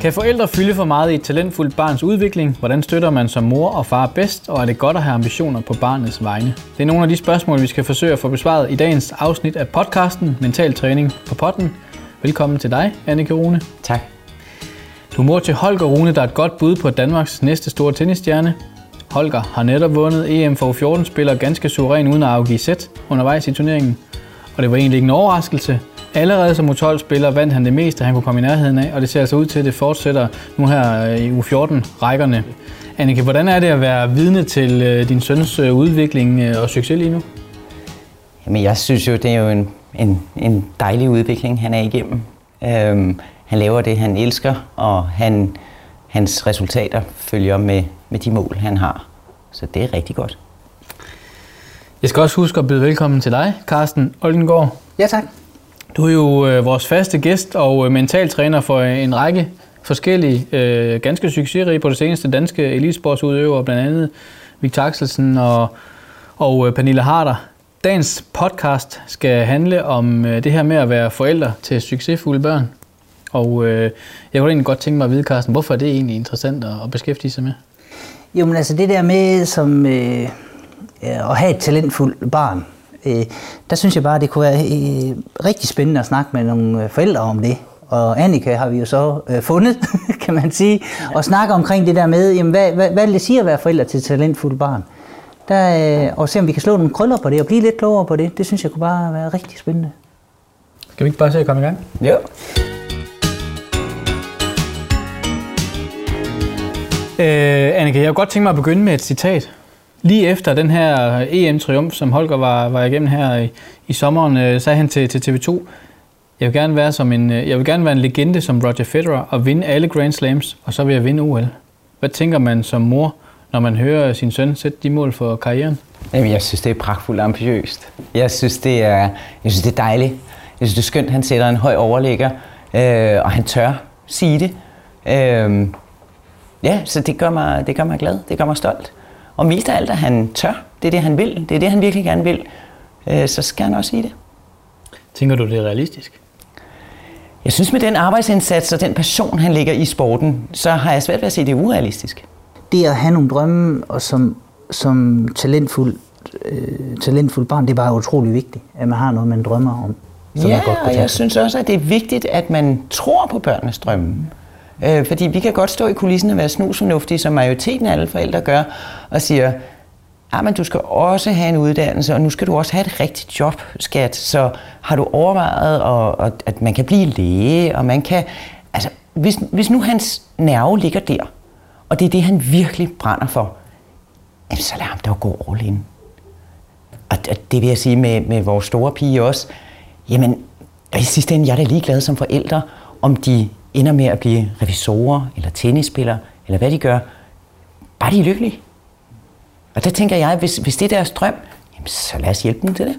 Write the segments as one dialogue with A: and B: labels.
A: Kan forældre fylde for meget i et talentfuldt barns udvikling? Hvordan støtter man som mor og far bedst? Og er det godt at have ambitioner på barnets vegne? Det er nogle af de spørgsmål, vi skal forsøge at få besvaret i dagens afsnit af podcasten Mental Træning på potten. Velkommen til dig, Annika Rune.
B: Tak.
A: Du er mor til Holger Rune, der er et godt bud på Danmarks næste store tennisstjerne. Holger har netop vundet EM for 14 spiller ganske suveræn uden at afgive sæt undervejs i turneringen. Og det var egentlig ikke en overraskelse. Allerede som U12-spiller vandt han det meste, han kunne komme i nærheden af, og det ser altså ud til, at det fortsætter nu her i U14-rækkerne. Annika, hvordan er det at være vidne til øh, din søns øh, udvikling øh, og succes lige nu?
B: Jamen, jeg synes jo, det er jo en, en, en dejlig udvikling, han er igennem. Øhm, han laver det, han elsker, og han, hans resultater følger med, med de mål, han har. Så det er rigtig godt.
A: Jeg skal også huske at byde velkommen til dig, Carsten Oldengård.
C: Ja, tak.
A: Du er jo øh, vores faste gæst og øh, mentaltræner for øh, en række forskellige, øh, ganske succesrige på det seneste danske elitesportsudøvere, blandt andet Victor Axelsen og, og øh, Pernille Harder. Dagens podcast skal handle om øh, det her med at være forældre til succesfulde børn. Og øh, jeg kunne egentlig godt tænke mig at vide, Carsten, hvorfor er det egentlig interessant at, at beskæftige sig med?
C: Jo, men altså det der med som, øh, at have et talentfuldt barn, øh, der synes jeg bare, det kunne være øh, rigtig spændende at snakke med nogle øh, forældre om det. Og Annika har vi jo så øh, fundet, kan man sige, og snakke omkring det der med, jamen, hvad, hvad, hvad det sige at være forældre til et talentfuldt barn. Der, øh, og se om vi kan slå nogle krøller på det og blive lidt klogere på det. Det synes jeg kunne bare være rigtig spændende.
A: Skal vi ikke bare se at komme i gang?
B: Jo.
A: Øh, Annika, jeg kunne godt tænke mig at begynde med et citat. Lige efter den her EM-triumf, som Holger var, var igennem her i, i sommeren, øh, sagde han til, til TV2, jeg vil, gerne være som en, øh, jeg vil gerne være en legende som Roger Federer og vinde alle Grand Slams, og så vil jeg vinde OL. Hvad tænker man som mor, når man hører sin søn sætte de mål for karrieren?
B: Jamen, jeg synes, det er pragtfuldt ambitiøst. Jeg synes, det er, jeg synes, det er dejligt. Jeg synes, det er skønt, at han sætter en høj overligger, øh, og han tør sige det. Øh, ja, så det gør, mig, det gør mig glad. Det gør mig stolt. Og mest af alt, at han tør. Det er det, han vil. Det er det, han virkelig gerne vil. Øh, så skal han også sige det.
A: Tænker du, det er realistisk?
B: Jeg synes, med den arbejdsindsats og den passion, han lægger i sporten, så har jeg svært ved at se, at det er urealistisk.
C: Det at have nogle drømme og som, som talentfuld, øh, talentfuld barn, det er bare utrolig vigtigt, at man har noget, man drømmer om. Som
B: ja,
C: man godt
B: og jeg synes også, at det er vigtigt, at man tror på børnenes drømme. Øh, fordi vi kan godt stå i kulissen og være snusfornuftige, som majoriteten af alle forældre gør, og siger, ah, men du skal også have en uddannelse, og nu skal du også have et rigtigt job, skat. Så har du overvejet, og, og, at man kan blive læge, og man kan... Altså, hvis, hvis nu hans nerve ligger der, og det er det, han virkelig brænder for, jamen, så lad ham da gå all in. Og det vil jeg sige med, med vores store pige også. Jamen, i sidste ende, jeg er da ligeglad som forældre, om de ender med at blive revisorer, eller tennisspillere, eller hvad de gør. Bare de er lykkelige. Og der tænker jeg, hvis, hvis det er deres drøm, jamen, så lad os hjælpe dem til det.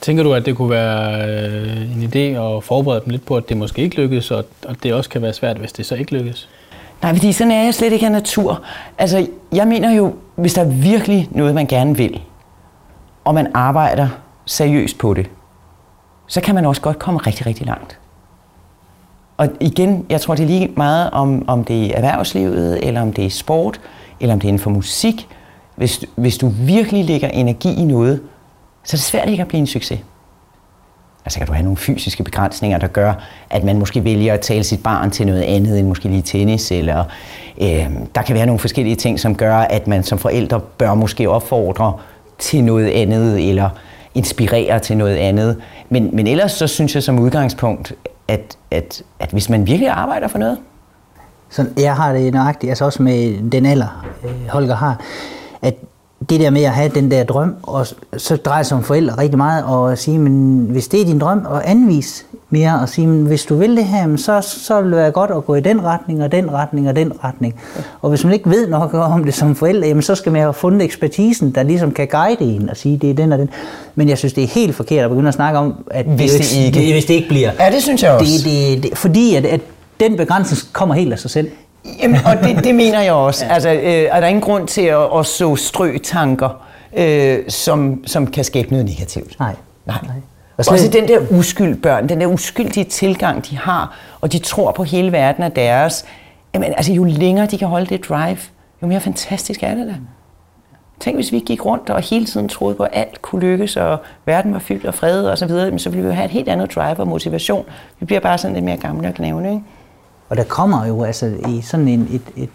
A: Tænker du, at det kunne være øh, en idé at forberede dem lidt på, at det måske ikke lykkes, og at det også kan være svært, hvis det så ikke lykkes?
B: Nej, fordi sådan er jeg slet ikke af natur. Altså, jeg mener jo, hvis der er virkelig noget, man gerne vil, og man arbejder seriøst på det, så kan man også godt komme rigtig, rigtig langt. Og igen, jeg tror, det er lige meget om, om det er erhvervslivet, eller om det er sport, eller om det er inden for musik. Hvis, hvis du virkelig lægger energi i noget, så er det svært ikke at blive en succes. Altså kan du have nogle fysiske begrænsninger, der gør, at man måske vælger at tale sit barn til noget andet end måske lige tennis, eller øh, der kan være nogle forskellige ting, som gør, at man som forældre bør måske opfordre til noget andet, eller inspirere til noget andet. Men, men ellers så synes jeg som udgangspunkt, at, at, at hvis man virkelig arbejder for noget.
C: Så jeg har det nøjagtigt, altså også med den alder, øh, Holger har, at det der med at have den der drøm, og så drejer sig om forældre rigtig meget, og sige, men hvis det er din drøm, og anvis mere, og sige, men hvis du vil det her, så, så vil det være godt at gå i den retning, og den retning, og den retning. Og hvis man ikke ved nok om det som forældre, jamen, så skal man have fundet ekspertisen, der ligesom kan guide en, og sige, det er den og den. Men jeg synes, det er helt forkert at begynde at snakke om, at
B: hvis det, det, ikke,
C: det, hvis det ikke bliver.
B: Ja, det synes jeg også.
C: Det, det, det, fordi at, at den begrænsning kommer helt af sig selv.
B: Jamen, og det, det mener jeg også. Altså, øh, er der ingen grund til at, at så strø tanker, øh, som, som kan skabe noget negativt?
C: Nej.
B: Nej.
C: Nej.
B: Og Også den der uskyld børn, den der uskyldige tilgang, de har, og de tror på hele verden er deres. Jamen, altså, jo længere de kan holde det drive, jo mere fantastisk er det da. Tænk, hvis vi gik rundt og hele tiden troede på, at alt kunne lykkes, og verden var fyldt af fred og så videre, så ville vi jo have et helt andet drive og motivation. Vi bliver bare sådan lidt mere gamle og knævne, ikke?
C: Og der kommer jo altså i sådan en, et, et,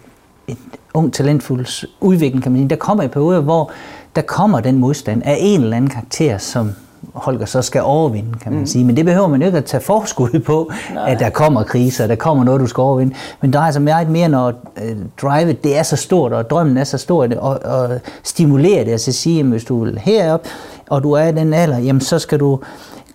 C: et ung, talentfuld udvikling, kan man sige, der kommer i perioder, hvor der kommer den modstand af en eller anden karakter, som Holger så skal overvinde, kan man mm. sige. Men det behøver man jo ikke at tage forskud på, Nej. at der kommer kriser, der kommer noget, du skal overvinde. Men der er altså meget mere, når uh, drivet det er så stort, og drømmen er så stor, og, og stimulere det, altså sige, at hvis du vil herop, og du er i den alder, jamen så skal du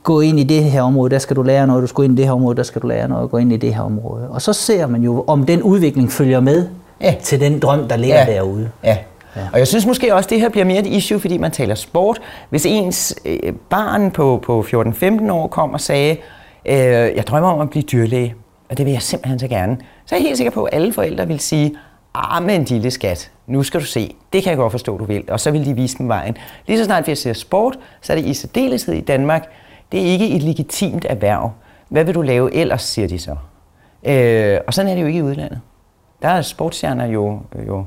C: gå ind i det her område, der skal du lære noget, du skal gå ind i det her område, der skal du lære noget, gå ind i det her område. Og så ser man jo, om den udvikling følger med ja. til den drøm, der ligger ja. derude.
B: Ja. Ja. Og jeg synes måske også, at det her bliver mere et issue, fordi man taler sport. Hvis ens øh, barn på, på 14-15 år kom og sagde, øh, jeg drømmer om at blive dyrlæge, og det vil jeg simpelthen så gerne, så er jeg helt sikker på, at alle forældre vil sige, ah, men lille skat, nu skal du se, det kan jeg godt forstå, du vil, og så vil de vise dem vejen. Lige så snart vi ser sport, så er det i særdeleshed i Danmark, det er ikke et legitimt erhverv. Hvad vil du lave ellers, siger de så. Øh, og sådan er det jo ikke i udlandet. Der er sportsstjerner jo, jo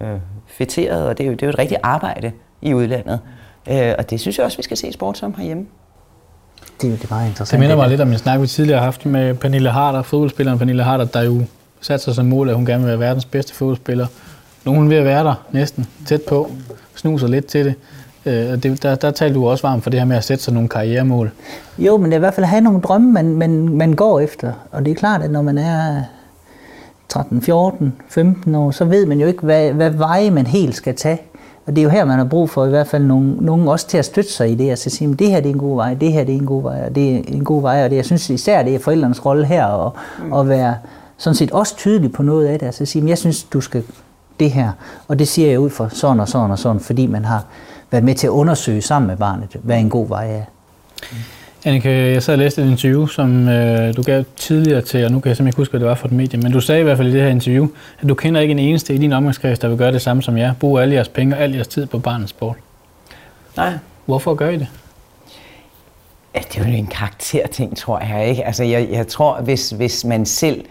B: øh, fætteret, og det er, jo, det er jo et rigtigt arbejde i udlandet. Øh, og det synes jeg også, vi skal se sport som herhjemme.
C: Det er jo det meget interessant.
A: Det minder mig lidt om en snak, vi tidligere har haft med Pernille Harder, fodboldspilleren Pernille Harder, der jo satte sig som mål, at hun gerne vil være verdens bedste fodboldspiller. Nu er hun ved at være der næsten, tæt på, snuser lidt til det. Øh, det der, der talte du også varmt for det her med at sætte sig nogle karrieremål.
C: Jo, men det er i hvert fald at have nogle drømme, man, man, man går efter. Og det er klart, at når man er 13, 14, 15 år, så ved man jo ikke, hvad, hvad veje man helt skal tage. Og det er jo her, man har brug for i hvert fald nogen, nogen også til at støtte sig i det, og så sige, at det her det er en god vej, det her det er en god vej, og det er en god vej, og det, jeg synes især, det er forældrenes rolle her, og, mm. at være sådan set også tydelig på noget af det, og så sige, jeg synes, du skal det her, og det siger jeg ud for sådan og sådan og sådan, fordi man har været med til at undersøge sammen med barnet, hvad en god vej er. Mm.
A: Annika, jeg sad og læste et interview, som øh, du gav tidligere til, og nu kan jeg simpelthen ikke huske, hvad det var for et medie, men du sagde i hvert fald i det her interview, at du kender ikke en eneste i din omgangskreds, der vil gøre det samme som jeg. Bruge alle jeres penge og al jeres tid på barnets sport.
B: Nej.
A: Hvorfor gør I det?
B: Ja, det er jo en karakterting, tror jeg. ikke. Altså, jeg, jeg tror, hvis, hvis man selv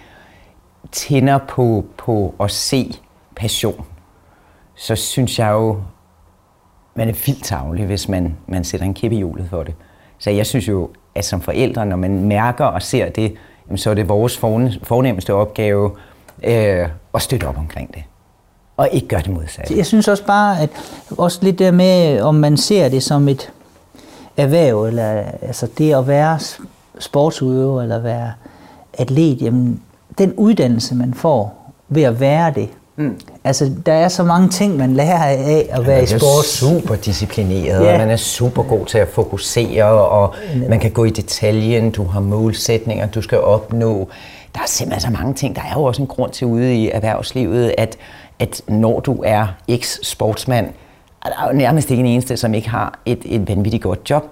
B: tænder på, på at se passion, så synes jeg jo, man er vildt tavlig, hvis man, man sætter en kæppe i hjulet for det. Så jeg synes jo, at som forældre, når man mærker og ser det, så er det vores fornemmeste opgave øh, at støtte op omkring det. Og ikke gøre det modsatte.
C: Jeg synes også bare, at også lidt der med, om man ser det som et erhverv, eller altså det at være sportsudøver, eller være atlet, jamen, den uddannelse, man får ved at være det, Mm. Altså, der er så mange ting, man lærer af at være ja, i sport. Man er
B: super disciplineret, ja. og man er super god til at fokusere, og man kan gå i detaljen, du har målsætninger, du skal opnå. Der er simpelthen så mange ting. Der er jo også en grund til ude i erhvervslivet, at, at når du er eks-sportsmand, er der jo nærmest ikke en eneste, som ikke har et, et vanvittigt godt job,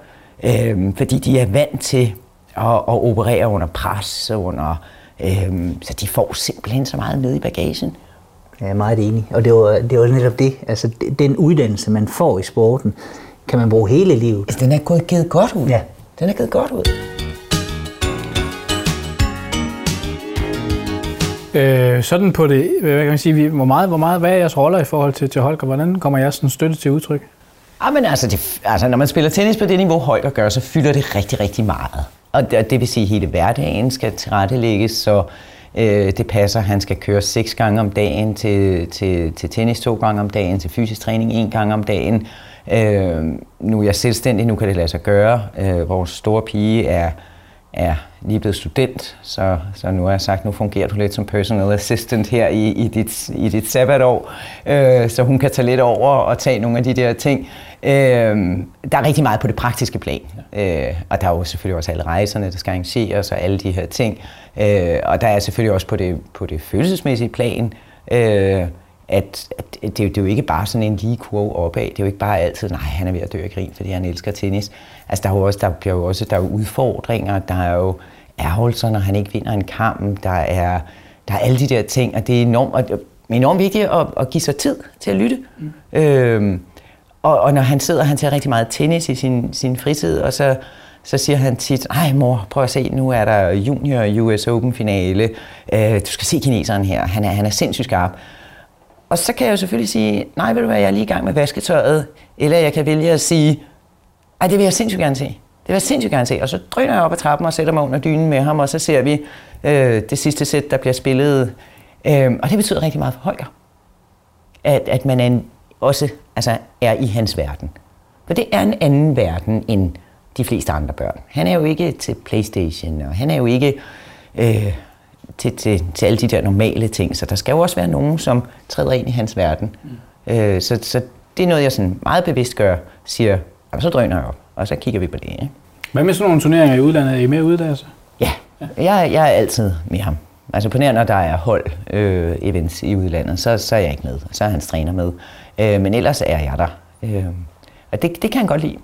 B: øhm, fordi de er vant til at, at operere under pres, under, øhm, så de får simpelthen så meget med i bagagen.
C: Jeg er meget enig. Og det var, det var netop det. Altså, den uddannelse, man får i sporten, kan man bruge hele livet.
B: Altså, den er gået givet godt ud.
C: Ja.
B: Den er givet godt ud.
A: Øh, sådan på det, hvad kan man sige, hvor meget, hvor meget, hvad er jeres roller i forhold til, til Holger? Hvordan kommer jeres sådan støtte til udtryk?
B: Ja, men altså, det, altså, når man spiller tennis på det niveau, Holger gør, så fylder det rigtig, rigtig meget. Og det, det vil sige, at hele hverdagen skal tilrettelægges, så Øh, det passer, han skal køre seks gange om dagen til, til, til tennis to gange om dagen, til fysisk træning en gang om dagen. Øh, nu er jeg selvstændig, nu kan det lade sig gøre. Øh, vores store pige er, er lige blevet student, så, så nu har jeg sagt, nu fungerer du lidt som personal assistant her i, i, dit, i dit sabbatår, øh, så hun kan tage lidt over og tage nogle af de der ting. Øh, der er rigtig meget på det praktiske plan, øh, og der er jo selvfølgelig også alle rejserne, der skal arrangeres og alle de her ting. Øh, og der er selvfølgelig også på det, på det følelsesmæssige plan, øh, at, at det, det er jo ikke bare sådan en lige kurve opad. Det er jo ikke bare altid, nej, han er ved at dø af grin, fordi han elsker tennis. Altså, der er jo også, der bliver jo også der er jo udfordringer, der er jo ærgelser, når han ikke vinder en kamp, der er, der er alle de der ting, og det er enormt, og, enormt vigtigt at, at give sig tid til at lytte. Mm. Øhm, og, og når han sidder, han ser rigtig meget tennis i sin, sin fritid, og så så siger han tit, ej mor, prøv at se, nu er der junior US Open finale, øh, du skal se kineseren her, han er, han er sindssygt skarp. Og så kan jeg jo selvfølgelig sige, nej, vil du være, jeg er lige i gang med vasketøjet, eller jeg kan vælge at sige, ej, det vil jeg sindssygt gerne se. Det vil jeg sindssygt gerne se. Og så drøner jeg op ad trappen og sætter mig under dynen med ham, og så ser vi øh, det sidste sæt, der bliver spillet. Øh, og det betyder rigtig meget for Holger. At, at man er en, også altså, er i hans verden. For det er en anden verden end de fleste andre børn. Han er jo ikke til Playstation, og han er jo ikke øh, til, til, til alle de der normale ting. Så der skal jo også være nogen, som træder ind i hans verden. Mm. Øh, så, så det er noget, jeg sådan meget bevidst gør, siger, så drøner jeg op, og så kigger vi på det. Ikke?
A: Hvad med sådan nogle turneringer i udlandet? Er I med så?
B: Ja, ja. Jeg, jeg er altid med ham. Altså på nær, når der er hold øh, events i udlandet, så, så er jeg ikke med. Så er hans træner med. Øh, men ellers er jeg der. Øh, og det, det kan han godt lide.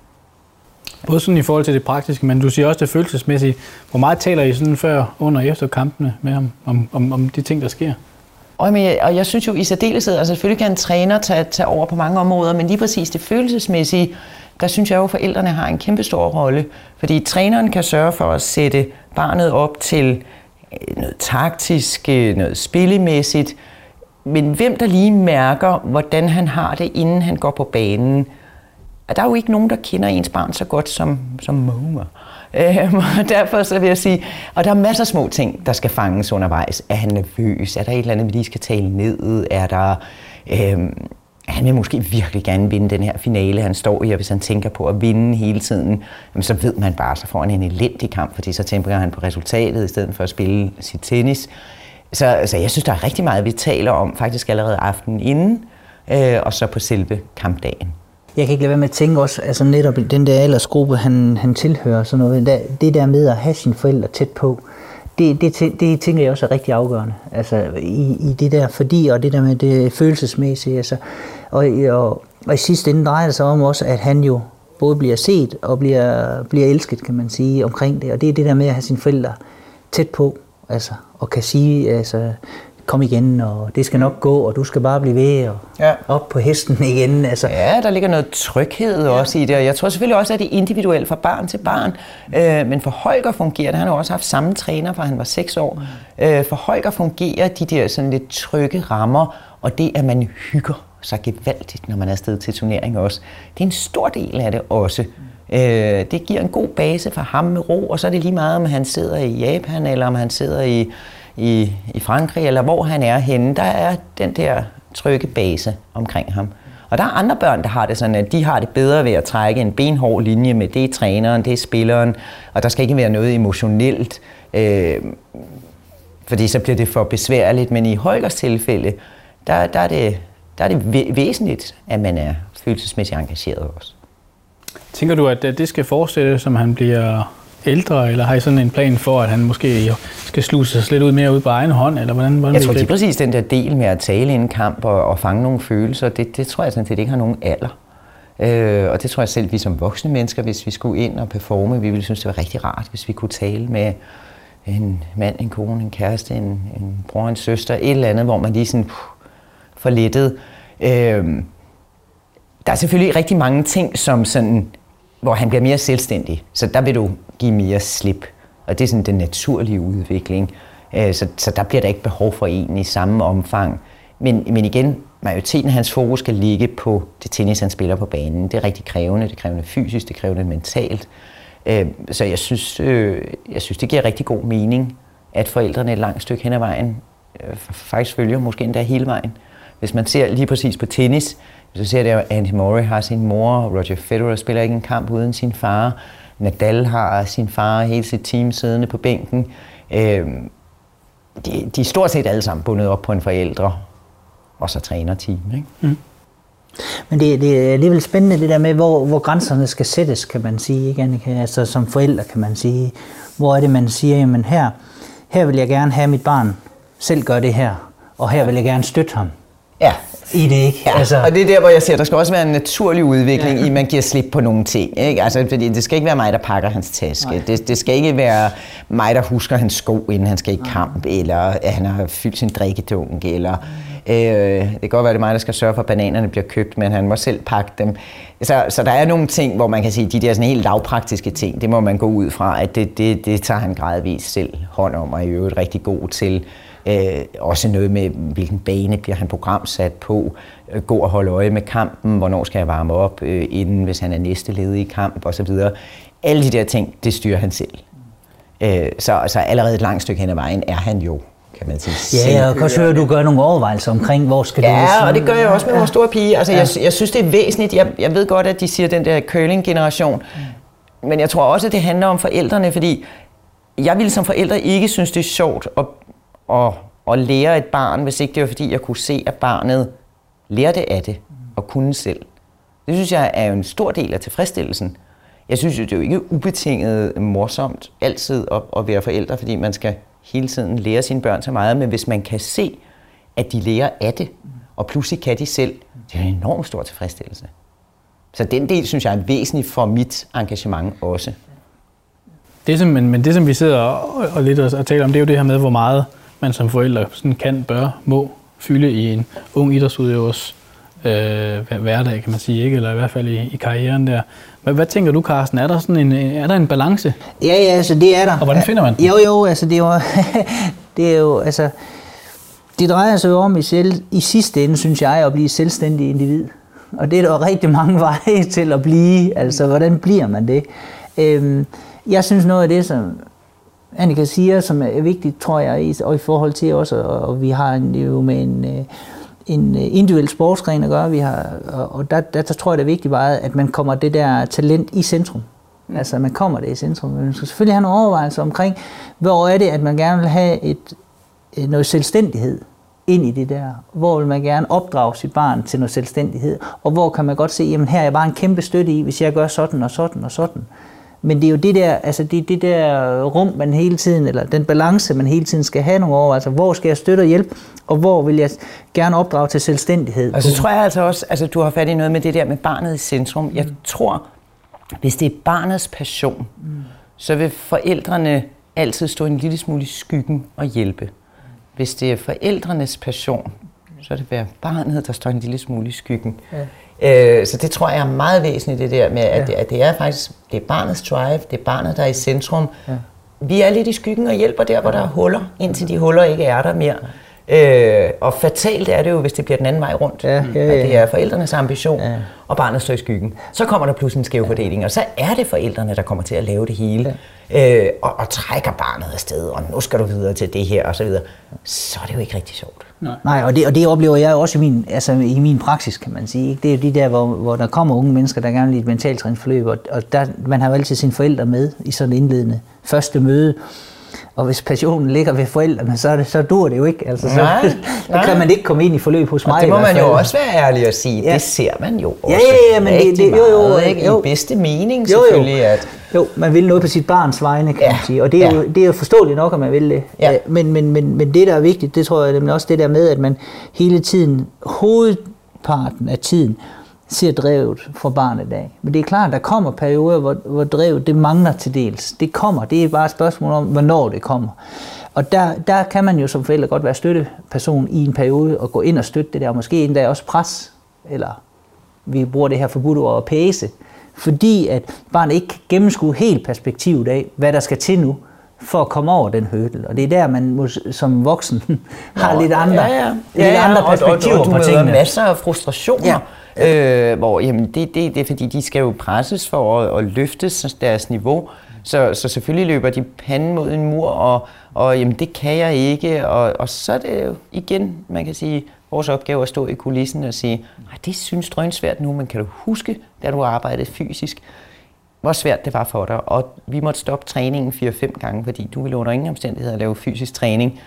A: Både sådan i forhold til det praktiske, men du siger også det følelsesmæssige. Hvor meget taler I sådan før, under og efter kampene med ham, om, om, om de ting, der sker?
B: Og, men jeg, og jeg synes jo i særdeleshed, altså selvfølgelig kan en træner tage, tage over på mange områder, men lige præcis det følelsesmæssige, der synes jeg jo, at forældrene har en kæmpe stor rolle. Fordi træneren kan sørge for at sætte barnet op til øh, noget taktisk, øh, noget spillemæssigt, men hvem der lige mærker, hvordan han har det, inden han går på banen, at der er jo ikke nogen, der kender ens barn så godt som, som Momer. Øhm, og derfor så vil jeg sige, og der er masser af små ting, der skal fanges undervejs. Er han nervøs? Er der et eller andet, vi lige skal tale ned? Er der... Øhm, han vil måske virkelig gerne vinde den her finale, han står i, og hvis han tænker på at vinde hele tiden, så ved man bare, så får han en elendig kamp, fordi så tænker han på resultatet, i stedet for at spille sit tennis. Så, så jeg synes, der er rigtig meget, vi taler om, faktisk allerede aftenen inden, øh, og så på selve kampdagen.
C: Jeg kan ikke lade være med at tænke også, altså netop den der aldersgruppe, han, han tilhører, sådan noget, det der med at have sine forældre tæt på, det, det, det tænker jeg også er rigtig afgørende, altså i, i det der fordi, og det der med det følelsesmæssige, altså, og, og, og i sidste ende drejer det sig om også, at han jo både bliver set og bliver, bliver elsket, kan man sige, omkring det, og det er det der med at have sine forældre tæt på, altså, og kan sige, altså, kom igen, og det skal nok gå, og du skal bare blive ved, og ja. op på hesten igen. Altså.
B: Ja, der ligger noget tryghed ja. også i det, og jeg tror selvfølgelig også, at det er individuelt fra barn til barn. Øh, men for Holger fungerer det, han har også haft samme træner, fra han var 6 år. Mm. Øh, for Holger fungerer de der sådan lidt trygge rammer, og det, at man hygger sig gevaldigt, når man er afsted til turnering også. Det er en stor del af det også. Mm. Øh, det giver en god base for ham med ro, og så er det lige meget, om han sidder i Japan, eller om han sidder i i, i Frankrig, eller hvor han er henne, der er den der trygge base omkring ham. Og der er andre børn, der har det sådan, at de har det bedre ved at trække en benhård linje med det er træneren, det er spilleren, og der skal ikke være noget emotionelt, øh, fordi så bliver det for besværligt. Men i Holgers tilfælde, der, der, er, det, der er det væsentligt, at man er følelsesmæssigt engageret også.
A: Tænker du, at det skal fortsætte, som han bliver ældre, eller har I sådan en plan for, at han måske skal sluse sig lidt ud mere ud på egen hånd? Eller hvordan, hvordan
B: jeg tror, det er præcis den der del med at tale i en kamp og, og fange nogle følelser, det, det tror jeg sådan set ikke har nogen alder. Øh, og det tror jeg selv, vi som voksne mennesker, hvis vi skulle ind og performe, vi ville synes, det var rigtig rart, hvis vi kunne tale med en mand, en kone, en kæreste, en, en bror, en søster, et eller andet, hvor man lige sådan puh, får lettet. Øh, der er selvfølgelig rigtig mange ting, som sådan hvor han bliver mere selvstændig. Så der vil du give mere slip. Og det er sådan den naturlige udvikling. Øh, så, så der bliver der ikke behov for en i samme omfang. Men, men igen, majoriteten af hans fokus skal ligge på det tennis, han spiller på banen. Det er rigtig krævende. Det er krævende fysisk, det er krævende mentalt. Øh, så jeg synes, øh, jeg synes, det giver rigtig god mening, at forældrene et langt stykke hen ad vejen øh, faktisk følger måske endda hele vejen. Hvis man ser lige præcis på tennis, så ser det at Andy Murray har sin mor, Roger Federer spiller ikke en kamp uden sin far, Nadal har sin far hele sit team siddende på bænken. Øh, de, de er stort set alle sammen bundet op på en forældre, og så træner team. Ikke? Mm.
C: Men det, det er alligevel spændende det der med, hvor, hvor grænserne skal sættes, kan man sige. Ikke, Annika? Altså som forældre kan man sige. Hvor er det, man siger, jamen her, her vil jeg gerne have mit barn selv gøre det her, og her vil jeg gerne støtte ham.
B: Ja,
C: i det, ikke?
B: Ja, altså. og det er der, hvor jeg siger, der skal også være en naturlig udvikling ja. i, at man giver slip på nogle ting. Ikke? Altså, fordi det skal ikke være mig, der pakker hans taske. Det, det skal ikke være mig, der husker hans sko, inden han skal i kamp, eller at han har fyldt sin drikkedunk, eller Øh, det kan godt være, det er mig, der skal sørge for, at bananerne bliver købt, men han må selv pakke dem. Så, så der er nogle ting, hvor man kan sige, de der sådan helt lavpraktiske ting, det må man gå ud fra, at det, det, det tager han gradvist selv hånd om, og er i øvrigt rigtig god til. Øh, også noget med, hvilken bane bliver han programsat på, øh, gå og holde øje med kampen, hvornår skal jeg varme op, øh, inden hvis han er næste led i kamp osv. Alle de der ting, det styrer han selv. Øh, så, så allerede et langt stykke hen ad vejen er han jo kan man sige.
C: Ja, jeg kan også høre, at du gør nogle overvejelser omkring, hvor skal
B: ja,
C: du...
B: Ja, og det gør jeg også med ja. vores store pige. Altså, ja. jeg, jeg synes, det er væsentligt. Jeg, jeg ved godt, at de siger den der curling-generation. Men jeg tror også, at det handler om forældrene, fordi jeg ville som forældre ikke synes, det er sjovt at, at, at lære et barn, hvis ikke det var, fordi jeg kunne se, at barnet lærte af det og kunne selv. Det synes jeg er jo en stor del af tilfredsstillelsen. Jeg synes jo, det er jo ikke ubetinget morsomt altid at, at være forældre, fordi man skal hele tiden lære sine børn så meget, men hvis man kan se, at de lærer af det, og pludselig kan de selv, det er en enormt stor tilfredsstillelse. Så den del, synes jeg, er væsentlig for mit engagement også.
A: Det, som, men, men det, som vi sidder og, og lidt og, og taler om, det er jo det her med, hvor meget man som forældre sådan kan, bør, må fylde i en ung idrætsudøvers øh, hverdag, kan man sige, ikke? eller i hvert fald i, i karrieren der. Hvad, hvad tænker du, Carsten? Er der, sådan en, er der en balance?
C: Ja, ja, altså det er der.
A: Og hvordan finder man
C: den? Jo, jo, altså det er jo, det er jo altså, det drejer sig jo om i, selv, i sidste ende, synes jeg, at blive selvstændig individ. Og det er der rigtig mange veje til at blive. Altså, hvordan bliver man det? Øhm, jeg synes noget af det, som Annika siger, som er vigtigt, tror jeg, og i forhold til også, og vi har en, jo med en, øh, en øh, individuel sportsgren at gøre. Vi har, og der, der, der tror jeg, det er vigtigt bare, at man kommer det der talent i centrum. Mm. Altså, man kommer det i centrum. Man skal selvfølgelig have nogle overvejelser omkring, hvor er det, at man gerne vil have et, noget selvstændighed ind i det der. Hvor vil man gerne opdrage sit barn til noget selvstændighed? Og hvor kan man godt se, jamen her er jeg bare en kæmpe støtte i, hvis jeg gør sådan og sådan og sådan. Men det er jo det der, altså det, det der rum, man hele tiden, eller den balance, man hele tiden skal have nogle over. Altså, hvor skal jeg støtte og hjælpe, og hvor vil jeg gerne opdrage til selvstændighed?
B: Og så tror jeg altså også, altså du har fat i noget med det der med barnet i centrum. Jeg tror, hvis det er barnets passion, mm. så vil forældrene altid stå en lille smule i skyggen og hjælpe. Hvis det er forældrenes passion, så er det være barnet, der står en lille smule i skyggen. Ja. Øh, så det tror jeg er meget væsentligt, det der med, at, ja. det, at det er faktisk det er barnets drive, det er barnet, der er i centrum. Ja. Vi er lidt i skyggen og hjælper der, hvor der er huller, indtil de huller ikke er der mere. Øh, og fatalt er det jo, hvis det bliver den anden vej rundt. Ja, ja, ja. At det er forældrenes ambition, ja. og barnet står i skyggen. Så kommer der pludselig en skæv fordeling, og så er det forældrene, der kommer til at lave det hele. Ja. Øh, og, og trækker barnet afsted, og nu skal du videre til det her, og så videre. Så er det jo ikke rigtig sjovt.
C: Nej, Nej og, det, og det oplever jeg også i min, altså i min praksis, kan man sige. Det er jo de der, hvor, hvor der kommer unge mennesker, der gerne vil et mentaltræningsforløb, og, og der, man har jo altid sine forældre med i sådan en indledende første møde. Og hvis passionen ligger ved forældrene, så, det, så dur det jo ikke. Altså, så, nej, nej. kan man ikke komme ind i forløb hos mig.
B: Og det må man jo også være ærlig at sige. Ja. Det ser man jo også
C: ja, ja, ja, men det, det, jo, jo,
B: meget, ikke? Jo. I bedste mening selvfølgelig. Jo, jo. At
C: jo, man vil noget på sit barns vegne, kan ja. man sige. Og det er, ja. jo, det er jo forståeligt nok, at man vil det. Ja. Men, men, men, men det, der er vigtigt, det tror jeg, er også det der med, at man hele tiden, hovedparten af tiden, ser drevet for barnet af. Men det er klart, at der kommer perioder, hvor, hvor drevet det mangler til dels. Det kommer. Det er bare et spørgsmål om, hvornår det kommer. Og der, der kan man jo som forælder godt være støtteperson i en periode og gå ind og støtte det der, og måske endda også pres, eller vi bruger det her forbudt over at pæse, fordi at barnet ikke kan gennemskue helt perspektivet af, hvad der skal til nu, for at komme over den hurdle. Og det er der, man må, som voksen har Nå, lidt andre, ja, ja. Lidt ja, andre perspektiver og, og, og, og på tingene.
B: masser af frustrationer. Ja. Øh, hvor jamen, det, det, det er fordi, de skal jo presses for at, at løfte deres niveau. Så, så selvfølgelig løber de panden mod en mur, og, og jamen, det kan jeg ikke. Og, og så er det jo igen, man kan sige, vores opgave at stå i kulissen og sige, det synes drønsvært nu, men kan du huske, da du arbejdede fysisk, hvor svært det var for dig, og vi måtte stoppe træningen 4-5 gange, fordi du ville under ingen omstændigheder lave fysisk træning.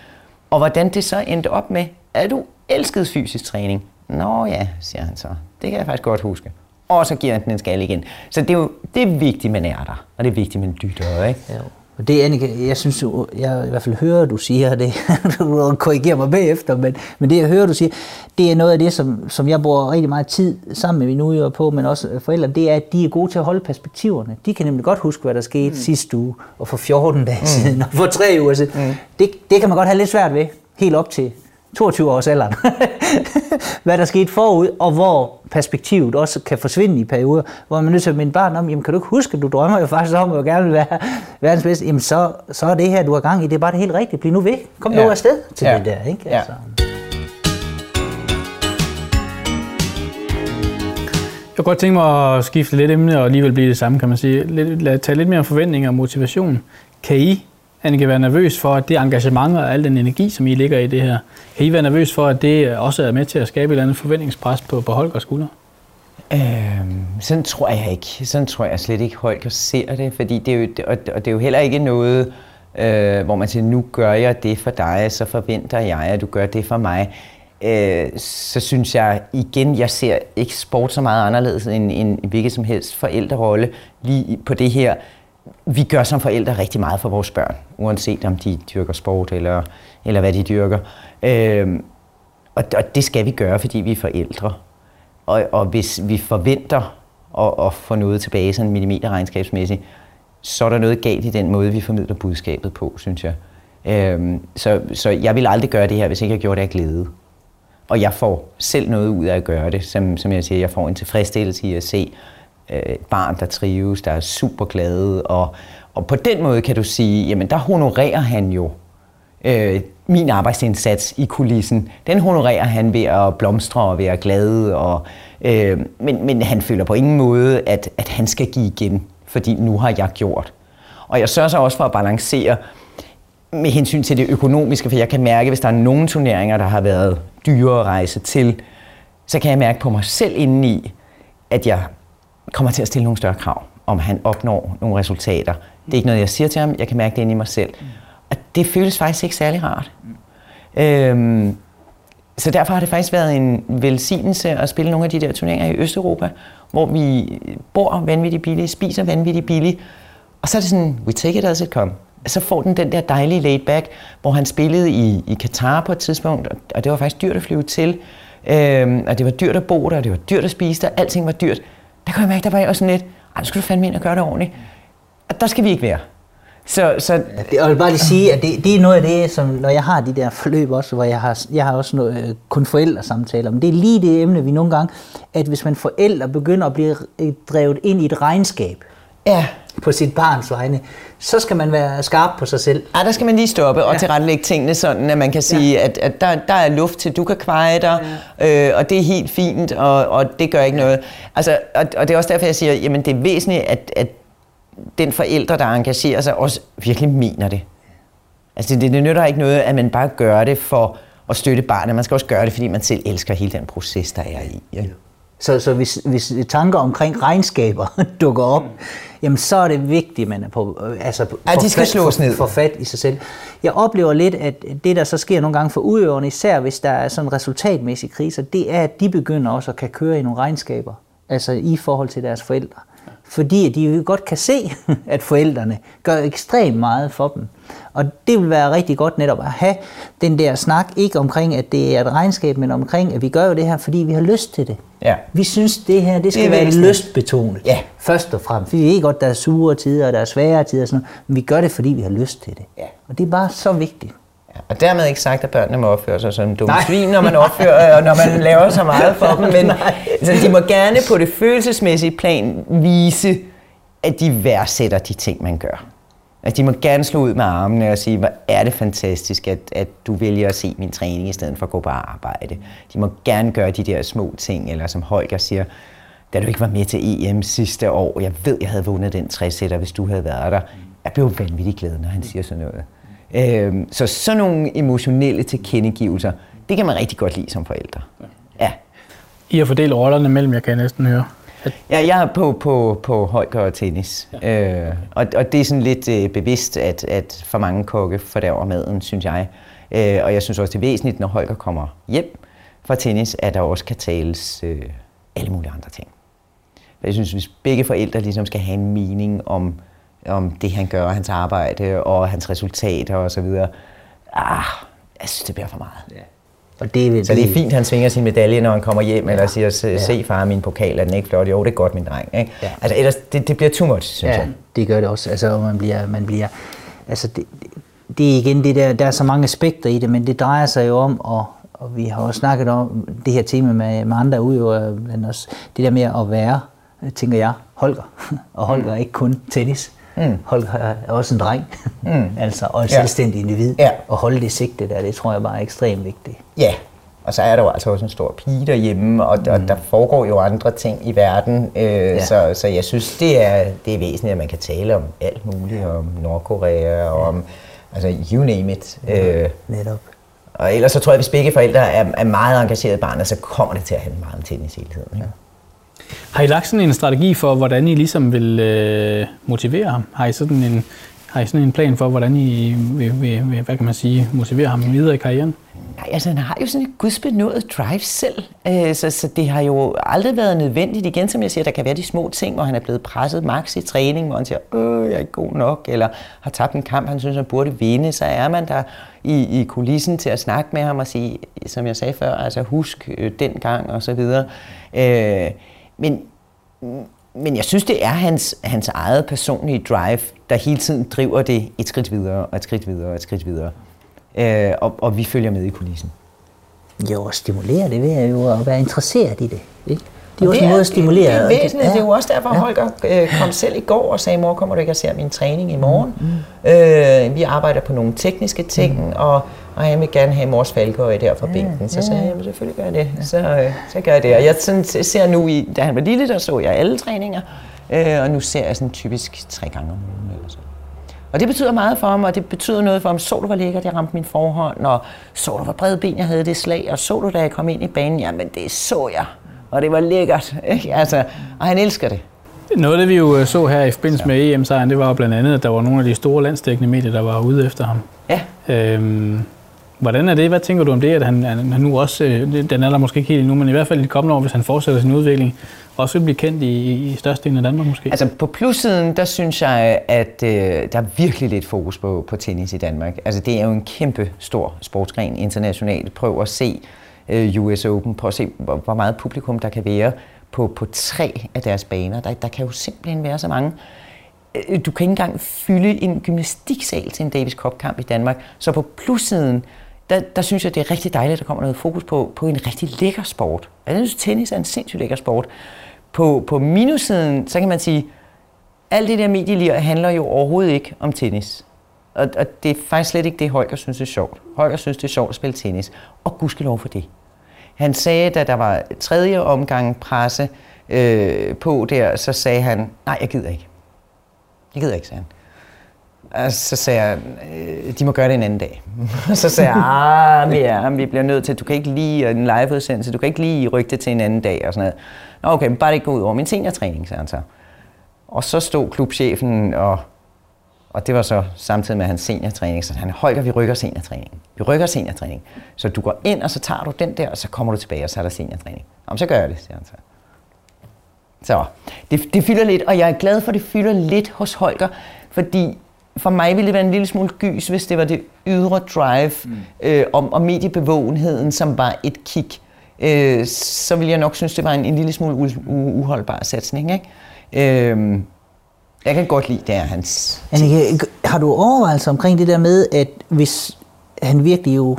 B: Og hvordan det så endte op med, at du elskede fysisk træning. Nå ja, siger han så. Det kan jeg faktisk godt huske. Og så giver han den en skal igen. Så det er jo det er vigtigt, man er der. Og det er vigtigt, man dytter, ikke? Ja.
C: Og det, Annika, jeg synes, jeg i hvert fald hører, du siger det, du korrigerer mig bagefter, men, men det, jeg hører, du siger, det er noget af det, som, som jeg bruger rigtig meget tid sammen med mine udøvere på, men også forældre, det er, at de er gode til at holde perspektiverne. De kan nemlig godt huske, hvad der skete mm. sidste uge, og for 14 dage mm. siden, og for tre uger siden. Mm. Det, det kan man godt have lidt svært ved, helt op til 22 års alderen, hvad der skete forud, og hvor perspektivet også kan forsvinde i perioder, hvor man er nødt til at minde barn om, jamen kan du ikke huske, at du drømmer jo faktisk om, at du gerne vil være verdens bedste, jamen så, så er det her, du har gang i, det er bare det helt rigtige, bliv nu ved, kom ja. nu afsted til ja. det der, ikke? Altså. Ja.
A: Jeg kunne godt tænke mig at skifte lidt emne og alligevel blive det samme, kan man sige. Lidt, lad tage lidt mere om forventninger og motivation. Kan I, Annika, være nervøs for, at det engagement og al den energi, som I ligger i det her, kan I være nervøs for, at det også er med til at skabe et eller andet forventningspres på, på Holgers skulder?
B: Øhm, sådan tror jeg ikke. Sådan tror jeg slet ikke, Holger ser det, fordi det er jo, og, og det er jo heller ikke noget, øh, hvor man siger, nu gør jeg det for dig, så forventer jeg, at du gør det for mig øh, så synes jeg igen, jeg ser ikke sport så meget anderledes end en hvilket som helst forældrerolle lige på det her. Vi gør som forældre rigtig meget for vores børn, uanset om de dyrker sport eller, eller hvad de dyrker. Øh, og, og det skal vi gøre, fordi vi er forældre. Og, og hvis vi forventer at, at få noget tilbage sådan millimeterregnskabsmæssigt, så er der noget galt i den måde, vi formidler budskabet på, synes jeg. Øhm, så, så jeg vil aldrig gøre det her, hvis ikke jeg gjorde det af glæde. Og jeg får selv noget ud af at gøre det. Som, som jeg siger, jeg får en tilfredsstillelse i at se øh, et barn, der trives, der er super glade. Og, og på den måde kan du sige, jamen der honorerer han jo øh, min arbejdsindsats i kulissen. Den honorerer han ved at blomstre og være glad. Og, øh, men, men han føler på ingen måde, at, at han skal give igen, fordi nu har jeg gjort. Og jeg sørger så også for at balancere med hensyn til det økonomiske, for jeg kan mærke, hvis der er nogle turneringer, der har været dyre at rejse til, så kan jeg mærke på mig selv indeni, at jeg kommer til at stille nogle større krav, om han opnår nogle resultater. Det er ikke noget, jeg siger til ham, jeg kan mærke det inde i mig selv. Og det føles faktisk ikke særlig rart. Øhm, så derfor har det faktisk været en velsignelse at spille nogle af de der turneringer i Østeuropa, hvor vi bor vanvittigt billigt, spiser vanvittigt billigt, og så er det sådan, we take it as it come så får den den der dejlige laid back, hvor han spillede i, i Katar på et tidspunkt, og det var faktisk dyrt at flyve til, øhm, og det var dyrt at bo der, og det var dyrt at spise der, alting var dyrt. Der kunne jeg mærke, der var jeg også sådan lidt, ej, nu skal du fandme ind og gøre det ordentligt. Og der skal vi ikke være. Så, så,
C: jeg vil bare lige sige, at det, det er noget af det, som når jeg har de der forløb også, hvor jeg har, jeg har også noget, øh, kun forældresamtaler, men det er lige det emne, vi nogle gange, at hvis man forældre begynder at blive øh, drevet ind i et regnskab,
B: ja.
C: på sit barns vegne, så skal man være skarp på sig selv.
B: Ja, der skal man lige stoppe og ja. tilrettelægge tingene sådan, at man kan sige, ja. at, at der, der er luft til, du kan kveje dig, ja. øh, og det er helt fint, og, og det gør ikke noget. Altså, og, og det er også derfor, jeg siger, jamen det er væsentligt, at, at den forælder, der engagerer sig, også virkelig mener det. Altså det, det nytter ikke noget, at man bare gør det for at støtte barnet. Man skal også gøre det, fordi man selv elsker hele den proces, der er i. Ja.
C: Så, så hvis, hvis tanker omkring regnskaber dukker op, mm. Jamen så er det vigtigt, at man er på,
B: øh, altså ja, de skal slås ned.
C: For, for fat i sig selv. Jeg oplever lidt, at det, der så sker nogle gange for udøverne, især hvis der er sådan resultatmæssige kriser, det er, at de begynder også at kan køre i nogle regnskaber, altså i forhold til deres forældre. Fordi de jo godt kan se, at forældrene gør ekstremt meget for dem. Og det vil være rigtig godt netop at have den der snak, ikke omkring, at det er et regnskab, men omkring, at vi gør jo det her, fordi vi har lyst til det.
B: Ja.
C: Vi synes, det her det skal det være lystbetonet. Ja. Først og fremmest. Vi ved godt, der er sure tider, og der er svære tider, og sådan noget, men vi gør det, fordi vi har lyst til det. Ja. Og det er bare så vigtigt.
B: Og dermed ikke sagt, at børnene må opføre sig som dumme svin, når man opfører, og når man laver så meget for dem, men altså, de må gerne på det følelsesmæssige plan vise, at de værdsætter de ting, man gør. At de må gerne slå ud med armene og sige, hvor er det fantastisk, at, at du vælger at se min træning i stedet for at gå på arbejde. De må gerne gøre de der små ting, eller som Holger siger, da du ikke var med til EM sidste år, jeg ved, jeg havde vundet den 60 hvis du havde været der. Jeg blev vanvittig glad, når han siger sådan noget. Øhm, så sådan nogle emotionelle tilkendegivelser, det kan man rigtig godt lide som forældre. Ja.
A: I har fordelt rollerne mellem, jeg kan næsten høre.
B: Ja, jeg er på, på, på højgør og tennis. Ja. Øh, og, og det er sådan lidt øh, bevidst, at, at for mange kokke fordærver maden, synes jeg. Øh, og jeg synes også, det er væsentligt, når Holger kommer hjem fra tennis, at der også kan tales øh, alle mulige andre ting. Jeg synes, hvis begge forældre ligesom skal have en mening om, om det, han gør, hans arbejde og hans resultater osv., ah, jeg synes, det bliver for meget. Ja. Og det vil så det er fint, at han svinger sin medalje, når han kommer hjem, ja. eller siger, se far, min pokal, er den ikke flot? Jo, det er godt, min dreng. Ikke? Ja. Altså, ellers, det, det bliver too much, synes ja, jeg.
C: det gør det også. Altså, man bliver, man bliver, altså, det, det er igen det der, der er så mange aspekter i det, men det drejer sig jo om at og vi har også snakket om det her tema med, med andre udøvere, men også det der med at være, tænker jeg, Holger. og Holger er ikke kun tennis. Mm. Holger er også en dreng, mm. altså, og et ja. selvstændig individ. Ja. Og holde det sigte der, det tror jeg bare er ekstremt vigtigt.
B: Ja, og så er der jo altså også en stor pige derhjemme, og, mm. og der foregår jo andre ting i verden. Øh, ja. så, så jeg synes, det er, det er væsentligt, at man kan tale om alt muligt, om Nordkorea, og om altså, you name it. Øh,
C: Netop.
B: Og ellers så tror jeg, at hvis begge forældre er, er meget engagerede i barnet, så kommer det til at handle meget om tennis hele tiden. Ja.
A: Har I lagt sådan en strategi for, hvordan I ligesom vil øh, motivere ham? Har I sådan en, har I sådan en plan for, hvordan I vil, vil, vil hvad kan man sige, motivere ham videre i karrieren?
B: Nej, altså han har jo sådan et gudsbenået drive selv, øh, så, så det har jo aldrig været nødvendigt. Igen, som jeg siger, der kan være de små ting, hvor han er blevet presset max i træning, hvor han siger, øh, jeg er ikke god nok, eller har tabt en kamp, han synes, han burde vinde, så er man der i, i kulissen til at snakke med ham og sige, som jeg sagde før, altså husk øh, den gang og så videre. Øh, men, men jeg synes, det er hans, hans eget personlige drive, der hele tiden driver det et skridt videre og et skridt videre og et skridt videre. Øh, og, og vi følger med i kulissen.
C: Jo, og stimulere det ved jo at være interesseret i det. Ikke? Det er også en måde at stimulere.
B: Det er væsentligt. Ja. Det er jo også derfor, ja. Holger øh, kom selv i går og sagde, mor, kommer du ikke at se min træning i morgen? Mm. mm. Øh, vi arbejder på nogle tekniske ting, mm. og, og jeg vil gerne have mors falkeøje der fra bænken. Så sagde jeg, selvfølgelig gør jeg det. Så, øh, så gør jeg det. Og jeg sådan, ser nu, i, da han var lille, der så jeg alle træninger, øh, og nu ser jeg sådan typisk tre gange om ugen eller så. Og det betyder meget for ham, og det betyder noget for ham. Så du, hvor lækkert jeg ramte min forhånd, og så du, hvor brede ben jeg havde det slag, og så du, da jeg kom ind i banen, jamen det så jeg, og det var lækkert. Ikke? Altså, og han elsker det.
A: Noget af det, vi jo øh, så her i forbindelse med EM-sejren, det var jo blandt andet, at der var nogle af de store landsdækkende medier, der var ude efter ham.
B: Ja. Øhm,
A: hvordan er det? Hvad tænker du om det, at han, han nu også, øh, den er der måske ikke helt nu, men i hvert fald i de kommende år, hvis han fortsætter sin udvikling, også vil blive kendt i, i størstedelen af Danmark måske?
B: Altså på plussiden, der synes jeg, at øh, der er virkelig lidt fokus på, på tennis i Danmark. Altså det er jo en kæmpe stor sportsgren internationalt. Prøv at se øh, US Open, prøv at se, hvor, hvor meget publikum der kan være på, på tre af deres baner. Der, der kan jo simpelthen være så mange. Øh, du kan ikke engang fylde en gymnastiksal til en Davis Cup-kamp i Danmark. Så på plussiden, der, der synes jeg, det er rigtig dejligt, at der kommer noget fokus på, på en rigtig lækker sport. Jeg synes, tennis er en sindssygt lækker sport. På, på minussiden, så kan man sige, alt det der medieliv handler jo overhovedet ikke om tennis. Og, og det er faktisk slet ikke det, Holger synes er sjovt. Holger synes, det er sjovt at spille tennis. Og gudskelov for det. Han sagde, da der var tredje omgang presse øh, på der, så sagde han, nej, jeg gider ikke. Jeg gider ikke, sagde han. Og så sagde jeg, øh, de må gøre det en anden dag. så sagde jeg, ah, vi, er, vi bliver nødt til, du kan ikke lige en liveudsendelse, du kan ikke lige rykke det til en anden dag og sådan noget. Nå, okay, men bare det ikke gå ud over min seniortræning, sagde han så. Og så stod klubchefen, og, og det var så samtidig med hans seniortræning, så han, Holger, vi rykker seniortræning. Vi rykker seniortræning. Så du går ind, og så tager du den der, og så kommer du tilbage, og så er der seniortræning. Jamen, så gør jeg det, siger han så. Så det, det fylder lidt, og jeg er glad for, at det fylder lidt hos Holger, fordi for mig ville det være en lille smule gys, hvis det var det ydre drive mm. øh, om, om mediebevågenheden, som var et kick. Øh, så ville jeg nok synes, det var en, en lille smule u- u- uholdbar satsning. Ikke? Øh, jeg kan godt lide, det er hans...
C: Annike, har du overvejelser omkring det der med, at hvis han virkelig jo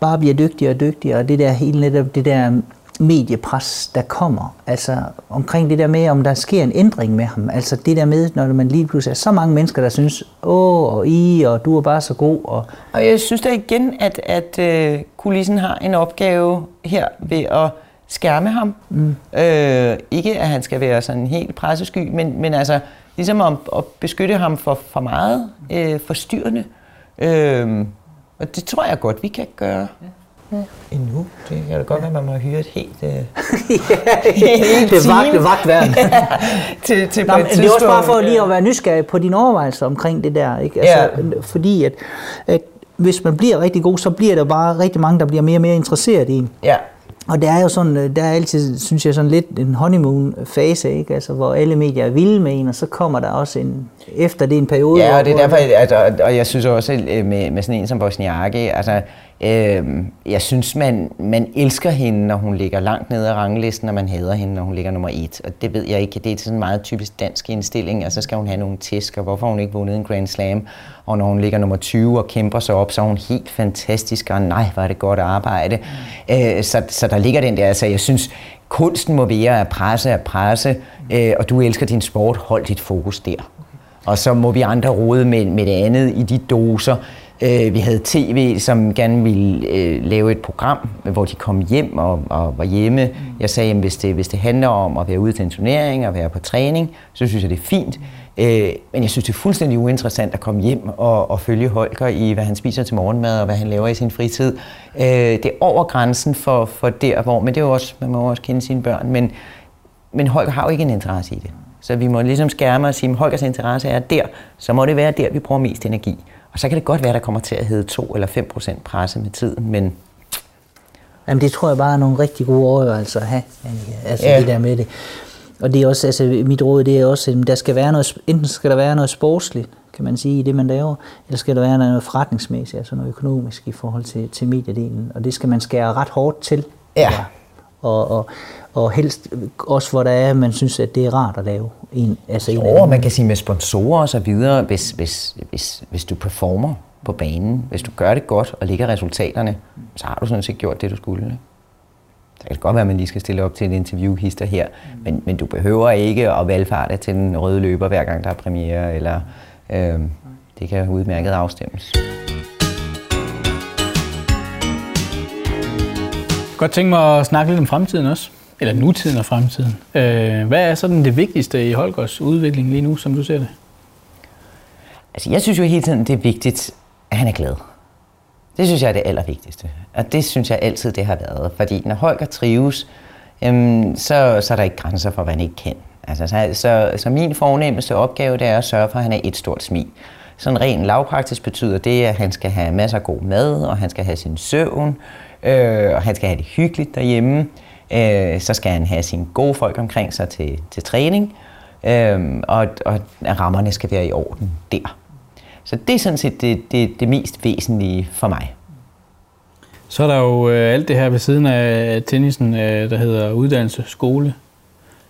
C: bare bliver dygtigere og dygtigere, og det der hele netop det der mediepres, der kommer. Altså omkring det der med, om der sker en ændring med ham. Altså det der med, når man lige pludselig er så mange mennesker, der synes, åh, og I, og du er bare så god. Og,
B: og jeg synes da igen, at, at uh, kulissen har en opgave her ved at skærme ham. Mm. Øh, ikke at han skal være sådan helt pressesky, men, men altså ligesom at, at beskytte ham for for meget øh, forstyrrende. Øh, og det tror jeg godt, vi kan gøre. Ja. Ja. Endnu? Det kan da godt være, at man må hyre et helt, øh,
C: ja, helt det er vagt, vagtværn. til, til Nå, det er også bare for lige at være nysgerrig på dine overvejelser omkring det der. Ikke? Altså, ja. Fordi at, at hvis man bliver rigtig god, så bliver der bare rigtig mange, der bliver mere og mere interesseret i en.
B: Ja.
C: Og der er jo sådan, øh, der er altid, synes jeg, sådan lidt en honeymoon-fase, ikke? Altså, hvor alle medier er vilde med en, og så kommer der også en, efter det en periode.
B: Ja, og det er derfor, altså, og jeg synes også øh, med, med sådan en som Bosniaki, altså, Øh, jeg synes, man, man elsker hende, når hun ligger langt nede af ranglisten, og man hader hende, når hun ligger nummer et. Og det ved jeg ikke. Det er sådan en meget typisk dansk indstilling, og så skal hun have nogle tæsk, og hvorfor har hun ikke vundet en Grand Slam? Og når hun ligger nummer 20 og kæmper sig op, så er hun helt fantastisk, og nej, var det godt arbejde. Mm. Øh, så, så der ligger den der, altså jeg synes, kunsten må være at presse at presse, øh, og du elsker din sport, hold dit fokus der. Og så må vi andre rode med, med det andet i de doser. Øh, vi havde tv, som gerne ville øh, lave et program, hvor de kom hjem og, og var hjemme. Jeg sagde, at hvis det, hvis det handler om at være ude til en turnering og være på træning, så synes jeg, det er fint. Øh, men jeg synes, det er fuldstændig uinteressant at komme hjem og, og følge Holger i, hvad han spiser til morgenmad og hvad han laver i sin fritid. Øh, det er over grænsen for, for der, hvor... Men det er jo også, man må også kende sine børn. Men, men Holger har jo ikke en interesse i det. Så vi må ligesom skærme og sige, at Holgers interesse er der, så må det være der, vi bruger mest energi. Og så kan det godt være, der kommer til at hedde 2 eller 5 procent presse med tiden, men...
C: Jamen det tror jeg bare er nogle rigtig gode overvejelser at have, altså ja. det der med det. Og det er også, altså mit råd, det er også, at der skal være noget, enten skal der være noget sportsligt, kan man sige, i det man laver, eller skal der være noget forretningsmæssigt, altså noget økonomisk i forhold til, til mediedelen. Og det skal man skære ret hårdt til.
B: Ja.
C: Og, og, og helst også, hvor der er, man synes, at det er rart at lave. En, altså
B: en jo, man kan sige med sponsorer og så videre, hvis, hvis, hvis, hvis du performer på banen, hvis du gør det godt og ligger resultaterne, så har du sådan set gjort det, du skulle. Ikke? Så kan det godt være, at man lige skal stille op til en interview hister her, men, men du behøver ikke at valgfarte til den røde løber, hver gang der er premiere, eller øh, det kan udmærket afstemmes.
A: Godt tænke mig at snakke lidt om fremtiden også. Eller nutiden og fremtiden. Øh, hvad er sådan det vigtigste i Holgers udvikling lige nu, som du ser det?
B: Altså, jeg synes jo hele tiden, det er vigtigt, at han er glad. Det synes jeg er det allervigtigste. Og det synes jeg altid, det har været. Fordi når Holger trives, øhm, så, så er der ikke grænser for, hvad han ikke kan. Altså, så, så, så min fornemmeste opgave, det er at sørge for, at han er et stort smil. Sådan rent lavpraktisk betyder det, at han skal have masser af god mad, og han skal have sin søvn, øh, og han skal have det hyggeligt derhjemme. Øh, så skal han have sine gode folk omkring sig til, til træning, øh, og, og rammerne skal være i orden der. Så det er sådan set det, det, det mest væsentlige for mig.
A: Så er der jo øh, alt det her ved siden af tennisen, øh, der hedder uddannelse, skole.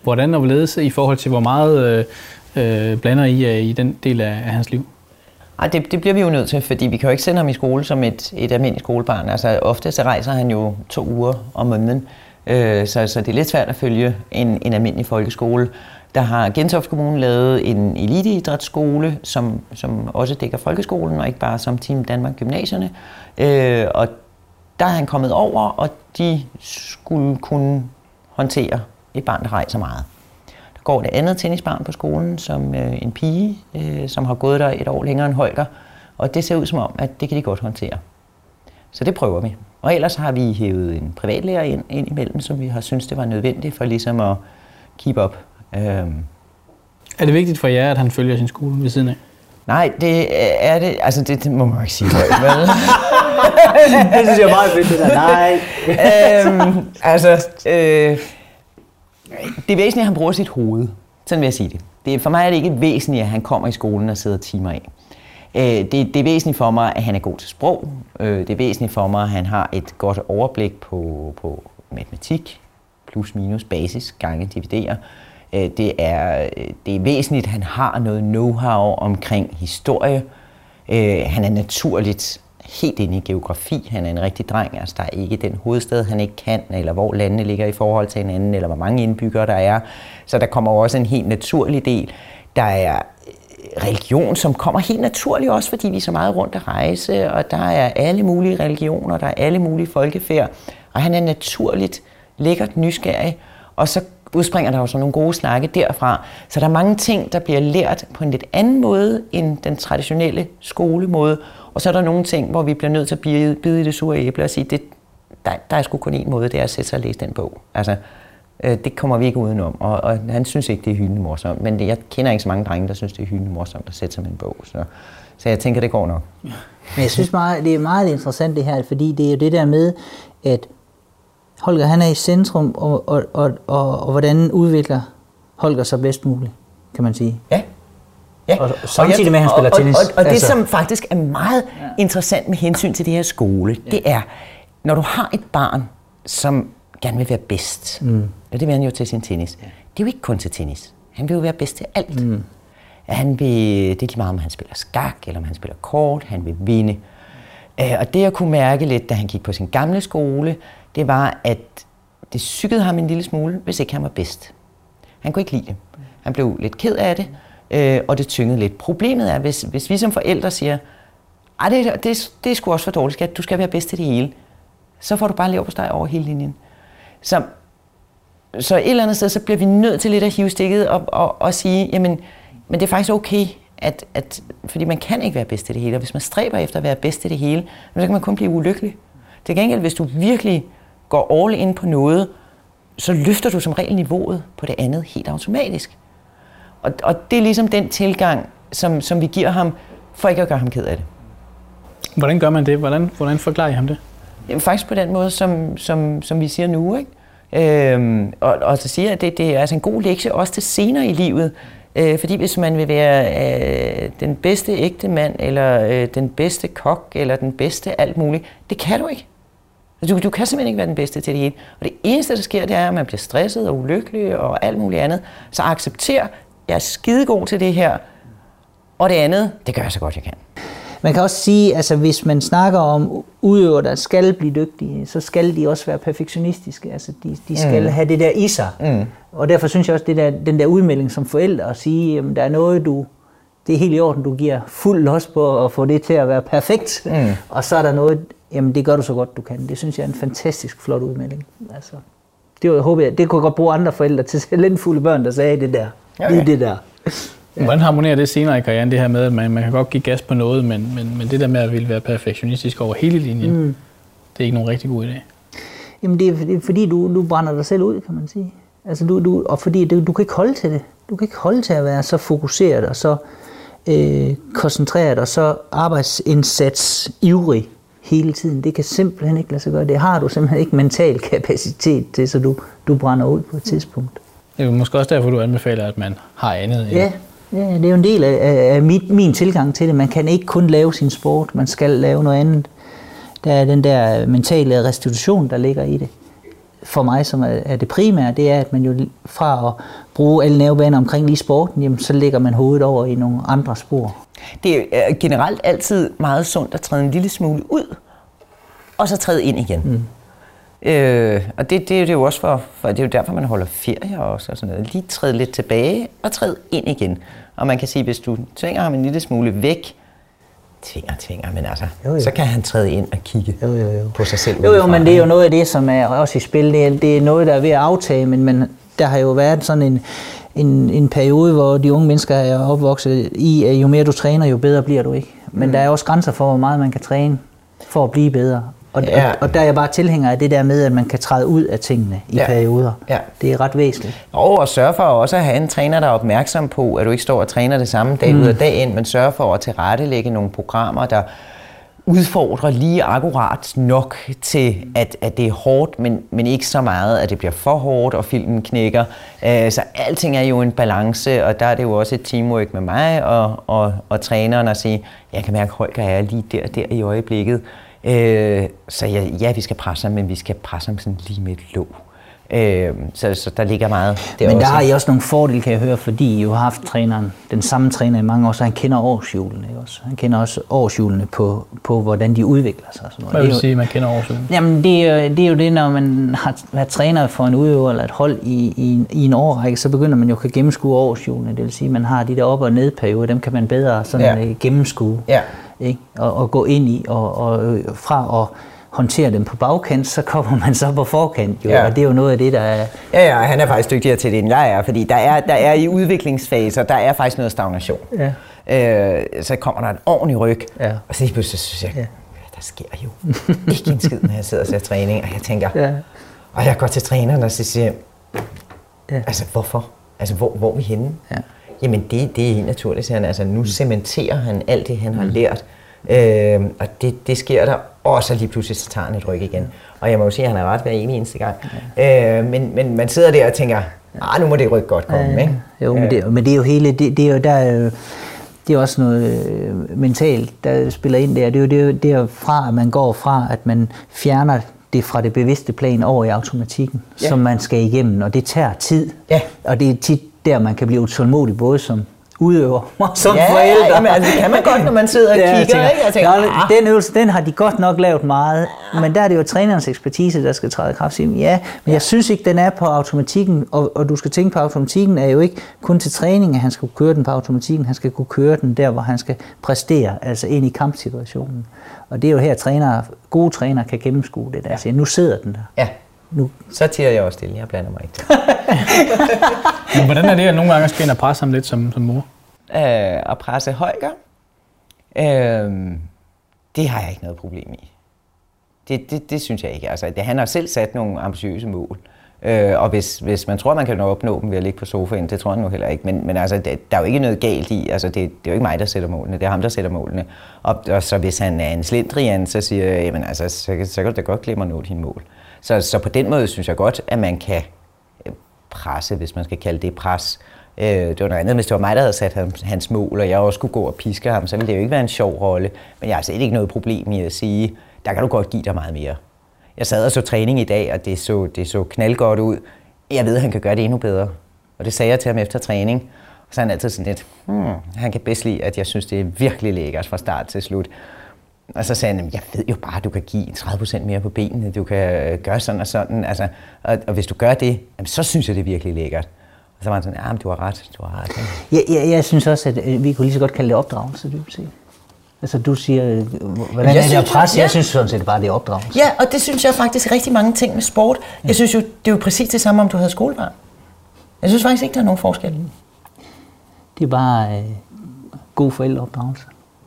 A: Hvordan og hvorledes i forhold til, hvor meget øh, øh blander I øh, i den del af, af hans liv?
B: Ej, det, det bliver vi jo nødt til, fordi vi kan jo ikke sende ham i skole som et, et almindeligt skolebarn. Altså ofte så rejser han jo to uger om måneden, øh, så, så det er lidt svært at følge en, en almindelig folkeskole. Der har Gentofte Kommune lavet en eliteidrætsskole, som, som også dækker folkeskolen, og ikke bare som Team Danmark Gymnasierne. Øh, og der er han kommet over, og de skulle kunne håndtere et barn, der rejser meget. Går et andet tennisbarn på skolen, som øh, en pige, øh, som har gået der et år længere end Holger, og det ser ud som om, at det kan de godt håndtere. Så det prøver vi. Og ellers har vi hævet en privatlærer ind, ind imellem, som vi har synes det var nødvendigt for ligesom at keep up Øhm.
A: Er det vigtigt for jer, at han følger sin skole ved siden af?
B: Nej, det er det. Altså, det, det må man ikke sige højt, vel?
C: det synes jeg er meget fedt, det der. Nej.
B: øhm, altså, øh, det er at han bruger sit hoved. Sådan vil jeg sige det. det. For mig er det ikke væsentligt, at han kommer i skolen og sidder timer af. Øh, det, det er væsentligt for mig, at han er god til sprog. Øh, det er væsentligt for mig, at han har et godt overblik på, på matematik, plus minus basis, gange dividere. Øh, det er, det er væsentligt, at han har noget know-how omkring historie. Han er naturligt helt inde i geografi. Han er en rigtig dreng. Altså, der er ikke den hovedstad, han ikke kan, eller hvor landene ligger i forhold til hinanden, eller hvor mange indbyggere der er. Så der kommer også en helt naturlig del. Der er øh, religion, som kommer helt naturligt også, fordi vi er så meget rundt at rejse, og der er alle mulige religioner, der er alle mulige folkefærd, og han er naturligt lækkert nysgerrig, og så udspringer der jo så nogle gode snakke derfra. Så der er mange ting, der bliver lært på en lidt anden måde end den traditionelle skolemåde. Og så er der nogle ting, hvor vi bliver nødt til at bide, bide i det sure æble og sige, det, der, der er sgu kun én måde, det er at sætte sig og læse den bog. Altså, øh, det kommer vi ikke udenom. Og, og han synes ikke, det er hyldende morsomt. Men jeg kender ikke så mange drenge, der synes, det er hyldende morsomt at sætte sig med en bog. Så, så jeg tænker, det går nok.
C: Men jeg synes meget, det er meget interessant det her, fordi det er jo det der med, at Holger han er i centrum, og, og, og, og, og hvordan udvikler Holger sig bedst muligt, kan man sige.
B: Ja. Ja.
C: Og samtidig med, at han spiller
B: og,
C: tennis.
B: Og, og, og det,
C: Altså.
B: som faktisk er meget ja. interessant med hensyn til det her skole, ja. det er, når du har et barn, som gerne vil være bedst, mm. og det vil han jo til sin tennis, ja. det er jo ikke kun til tennis. Han vil jo være bedst til alt. Mm. Han vil, det er lige meget, om han spiller skak, eller om han spiller kort, han vil vinde. Øh, Og det jeg kunne mærke lidt, da han gik på sin gamle skole, det var, at det sykkede ham en lille smule, hvis ikke han var bedst. Han kunne ikke lide det. Han blev lidt ked af det, øh, og det tyngede lidt. Problemet er, hvis, hvis vi som forældre siger, at det, det, det er sgu også for dårligt, skat. du skal være bedst til det hele, så får du bare lever på dig over hele linjen. Så, så et eller andet sted, så bliver vi nødt til lidt at hive stikket op og, og sige, jamen, men det er faktisk okay, at, at, fordi man kan ikke være bedst til det hele, og hvis man stræber efter at være bedst til det hele, så kan man kun blive ulykkelig. Til gengæld, hvis du virkelig går all in på noget, så løfter du som regel niveauet på det andet helt automatisk. Og, og det er ligesom den tilgang, som, som vi giver ham, for ikke at gøre ham ked af det.
A: Hvordan gør man det? Hvordan, hvordan forklarer I ham det?
B: Jamen, faktisk på den måde, som, som, som vi siger nu. Ikke? Øhm, og, og så siger jeg, at det, det er altså en god lektie også til senere i livet. Øh, fordi hvis man vil være øh, den bedste ægte mand, eller øh, den bedste kok, eller den bedste alt muligt, det kan du ikke. Altså, Du, du kan simpelthen ikke være den bedste til det hele. Og det eneste, der sker, det er, at man bliver stresset og ulykkelig og alt muligt andet. Så accepter, jeg er skidegod til det her, og det andet, det gør jeg så godt, jeg kan.
C: Man kan også sige, altså hvis man snakker om udøvere, der skal blive dygtige, så skal de også være perfektionistiske. Altså de, de skal mm. have det der i sig. Mm. Og derfor synes jeg også, det der, den der udmelding som forældre at sige, at der er noget, du, det er helt i orden, du giver fuld los på at få det til at være perfekt. Mm. Og så er der noget, jamen det gør du så godt, du kan. Det synes jeg er en fantastisk flot udmelding. Altså, det, var, jeg håber, jeg, det kunne jeg godt bruge andre forældre til talentfulde børn, der sagde det der.
B: Ja,
C: Lige det der.
A: Ja. Hvordan harmonerer det senere i karrieren, det her med, at man, man kan godt give gas på noget, men, men, men det der med at ville være perfektionistisk over hele linjen, mm. det er ikke nogen rigtig god idé.
C: Jamen det er, det er fordi, du, du brænder dig selv ud, kan man sige. Altså du, du, og fordi du, du kan ikke holde til det. Du kan ikke holde til at være så fokuseret og så øh, koncentreret og så arbejdsindsats ivrig hele tiden. Det kan simpelthen ikke lade sig gøre. Det har du simpelthen ikke mental kapacitet til, så du, du brænder ud på et tidspunkt.
A: Det er jo måske også derfor, du anbefaler, at man har andet end
C: Ja, ja det er jo en del af, af, mit, min tilgang til det. Man kan ikke kun lave sin sport, man skal lave noget andet. Der er den der mentale restitution, der ligger i det. For mig, som er, er det primære, det er, at man jo fra at bruge alle nervebaner omkring lige sporten, jamen, så lægger man hovedet over i nogle andre spor.
B: Det er generelt altid meget sundt at træde en lille smule ud, og så træde ind igen. Mm. Øh, og det, det, er jo også for, for, det er jo derfor, man holder ferie også, og sådan noget. Lige træde lidt tilbage og træde ind igen. Og man kan sige, hvis du tvinger ham en lille smule væk, tvinger, tvinger, men altså,
C: Jo, jo.
B: så kan han træde ind og kigge
C: Jo, jo, jo.
B: på sig selv.
C: Jo, jo, men det er jo noget af det, som er også i spil. Det er, det er noget, der er ved at aftage, men, men der har jo været sådan en, en, en periode, hvor de unge mennesker er opvokset i, at jo mere du træner, jo bedre bliver du ikke. Men mm. der er også grænser for, hvor meget man kan træne for at blive bedre. Og,
B: Ja.
C: og, og der er jeg bare tilhænger af det der med, at man kan træde ud af tingene i
B: Ja.
C: perioder.
B: Ja.
C: Det er ret væsentligt.
B: Og at sørge for også at have en træner, der er opmærksom på, at du ikke står og træner det samme dag mm. ud og dag ind, men sørge for at tilrettelægge nogle programmer, der udfordrer lige akkurat nok til, at, at det er hårdt, men, men ikke så meget, at det bliver for hårdt, og filmen knækker. Uh, så alting er jo en balance, og der er det jo også et teamwork med mig og, og, og træneren at sige, jeg kan mærke, at Holger er lige der der i øjeblikket. Uh, så ja, ja, vi skal presse ham, men vi skal presse ham sådan lige med et låg. Øh, så, så der ligger meget. Det
C: Men der har I også nogle fordele, kan jeg høre, fordi I jo har haft træneren, den samme træner i mange år, så han kender årshjulene ikke også. Han kender også årshjulene på, på hvordan de udvikler sig. og Sådan noget.
A: Hvad
C: Det er
A: vil
C: jo-
A: sige, at man kender årsøen?
C: Jamen, det er, jo- det er jo det, når man har været træner for en udøver eller et hold i, i, en- i en årrække, så begynder man jo at kunne gennemskue årshjulene. Det vil sige, at man har de der op- og nedperioder, dem kan man bedre sådan
B: Ja.
C: ja. gennemskue
B: Ja.
C: Ikke? Og, og gå ind i. Og, og øh, fra at håndtere dem på bagkant, så kommer man så på forkant. Jo,
B: Ja.
C: Og det er jo noget af det, der er...
B: Ja, ja, han er faktisk dygtigere til det, end jeg er, fordi der er, der er i udviklingsfaser, der er faktisk noget stagnation.
C: Ja.
B: Øh, så kommer der en ordentlig ryg,
C: Ja.
B: og så lige pludselig så synes jeg,
C: Ja.
B: ja. der sker jo ikke en skid, når jeg sidder og ser træning, og jeg tænker,
C: Ja.
B: og jeg går til træneren og så siger,
C: Ja.
B: altså hvorfor? Altså hvor, hvor er vi henne?
C: Ja.
B: Jamen det, det er helt naturligt, siger han. Altså nu cementerer han alt det, han har lært. Øh, og det, det sker der, og så lige pludselig så tager han et ryg igen. Og jeg må jo sige, at han har ret hver evig eneste gang. Øh, men, men man sidder der og tænker, ah, nu må det ryg godt komme, ikke?
C: Jo, men det, men det er jo hele, det, det er jo der, er det er også noget øh, mentalt, der spiller ind der. Det er jo det, det er fra, at man går fra, at man fjerner det fra det bevidste plan over i automatikken, ja. som man skal igennem, og det tager tid.
B: Ja.
C: Og det er tit der, man kan blive utålmodig, både som udøver og som
B: Ja,
C: forældre.
B: jamen, altså, det kan man godt, når man sidder og
C: jeg
B: kigger,
C: tænker,
B: ikke? Jeg tænker,
C: "Nå,
B: ah."
C: den øvelse, den har de godt nok lavet meget, men der er det jo trænerens ekspertise, der skal træde i kraft. Ja, men jeg synes ikke, den er på automatikken, og, og du skal tænke på, automatikken er jo ikke kun til træning, at han skal kunne køre den på automatikken, han skal kunne køre den der, hvor han skal præstere, altså ind i kampsituationen. Og det er jo her, trænere, gode trænere kan gennemskue det der. Siger, nu sidder den der.
B: Ja,
C: Nu,
B: så tiger jeg også stille. Jeg blander mig ikke.
A: Men hvordan er det, at nogle gange skal ind og presse ham lidt som, som mor?
B: øh, at presse Holger, øh, det har jeg ikke noget problem i. Det, det, det synes jeg ikke. Altså, det, han har selv sat nogle ambitiøse mål. Øh, og hvis, hvis man tror, man kan opnå dem ved at ligge på sofaen, det tror jeg nu heller ikke. Men, men altså, det, der er jo ikke noget galt i. Altså, det, det er jo ikke mig, der sætter målene. Det er ham, der sætter målene. Og, og så hvis han er en slendrian, så siger jeg, jamen altså, så, så kan du da godt glemme at nå dine mål. Så, så på den måde synes jeg godt, at man kan øh, presse, hvis man skal kalde det pres. Øh, det var noget andet, hvis det var mig, der havde sat ham, hans mål, og jeg også skulle gå og piske ham, så ville det jo ikke være en sjov rolle. Men jeg har slet ikke noget problem i at sige, der kan du godt give dig meget mere. Jeg sad og så træning i dag, og det så, det så knaldgodt ud. Jeg ved, at han kan gøre det endnu bedre. Og det sagde jeg til ham efter træning. Og så er han altid sådan lidt, hmm, han kan bedst lide, at jeg synes, det er virkelig lækkert fra start til slut. Og så sagde han, jeg ved jo bare, at du kan give 30% mere på benene, du kan øh, gøre sådan og sådan. Altså, og, og hvis du gør det, jamen, så synes jeg, det er virkelig lækkert. Og så var han sådan, ja, men du har ret, du har ret.
C: jeg, jeg, jeg synes også, at øh, vi kunne lige så godt kalde det opdragelse, dybest set. Altså du siger, øh, hvordan
B: Jeg
C: er det at presse?
B: ja.
C: Jeg synes sådan set bare, det er opdragelse.
B: Ja, og det synes jeg faktisk rigtig mange ting med sport. Jeg synes jo, det er jo præcis det samme, om du havde skolebarn. Jeg synes faktisk ikke, der er nogen forskel.
C: Det er bare øh, god forældreopdragelse.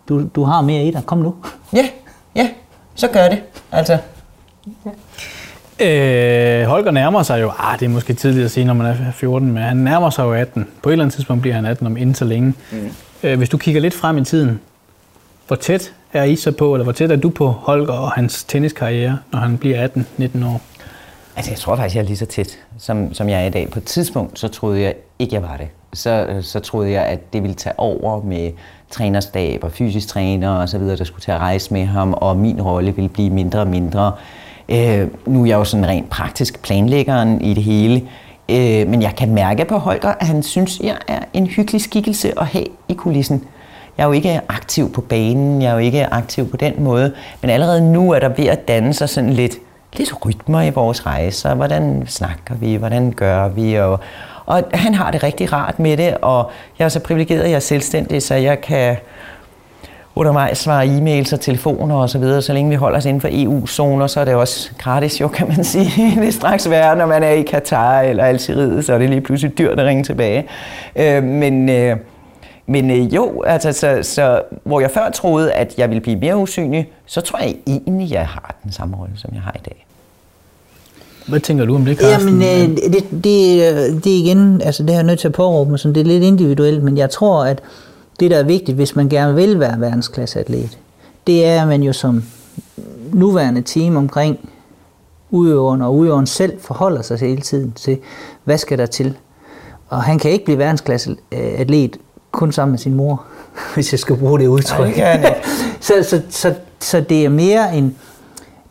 C: Du, du har mere i dig. Kom nu.
B: Ja, ja, så gør det. Altså,
A: Øh, Holger nærmer sig jo, ah, det er måske tidligt at sige, når man er 14, men han nærmer sig jo 18. På et eller andet tidspunkt bliver han 18 om inden så længe. Mm. Øh, hvis du kigger lidt frem i tiden, hvor tæt er I så på, eller hvor tæt er du på Holger og hans tenniskarriere, når han bliver 18-19 år?
B: Altså, jeg tror faktisk, jeg er lige så tæt, som, som jeg er i dag. På et tidspunkt, så troede jeg ikke, jeg var det. Så, så troede jeg, at det ville tage over med trænerstab og fysisk træner og så videre, der skulle til at rejse med ham, og min rolle ville blive mindre og mindre. Øh, nu er jeg jo sådan rent praktisk planlæggeren i det hele, øh, men jeg kan mærke på Holger, at han synes, jeg er en hyggelig skikkelse at have i kulissen. Jeg er jo ikke aktiv på banen, jeg er jo ikke aktiv på den måde, men allerede nu er der ved at danne sig sådan lidt, lidt rytmer i vores rejser. Hvordan snakker vi, hvordan gør vi, og, og han har det rigtig rart med det, og jeg er så privilegeret, at jeg er selvstændig, så jeg kan undervejs svare e-mails og telefoner og så videre. Så længe vi holder os inden for EU-zoner, så er det også gratis jo, kan man sige. Det er straks værre, når man er i Katar eller Algeriet, så er det lige pludselig dyrt at ringe tilbage. Øh, men øh, men øh, jo, altså, så, så, hvor jeg før troede, at jeg ville blive mere usynlig, så tror jeg egentlig, jeg har den samme rolle, som jeg har i dag.
A: Hvad tænker du om det, Carsten?
C: Jamen, øh, det, det, øh, det er igen, altså det jeg nødt til at påråbe mig, sådan, det er lidt individuelt, men jeg tror, at det, der er vigtigt, hvis man gerne vil være verdensklasseatlet, det er, at man jo som nuværende team omkring udøveren og udøveren selv forholder sig hele tiden til, hvad skal der til? Og han kan ikke blive verdensklasseatlet kun sammen med sin mor, hvis jeg skal bruge det udtryk.
B: Nej, det kan han ikke.
C: så, så, så, så det er mere en,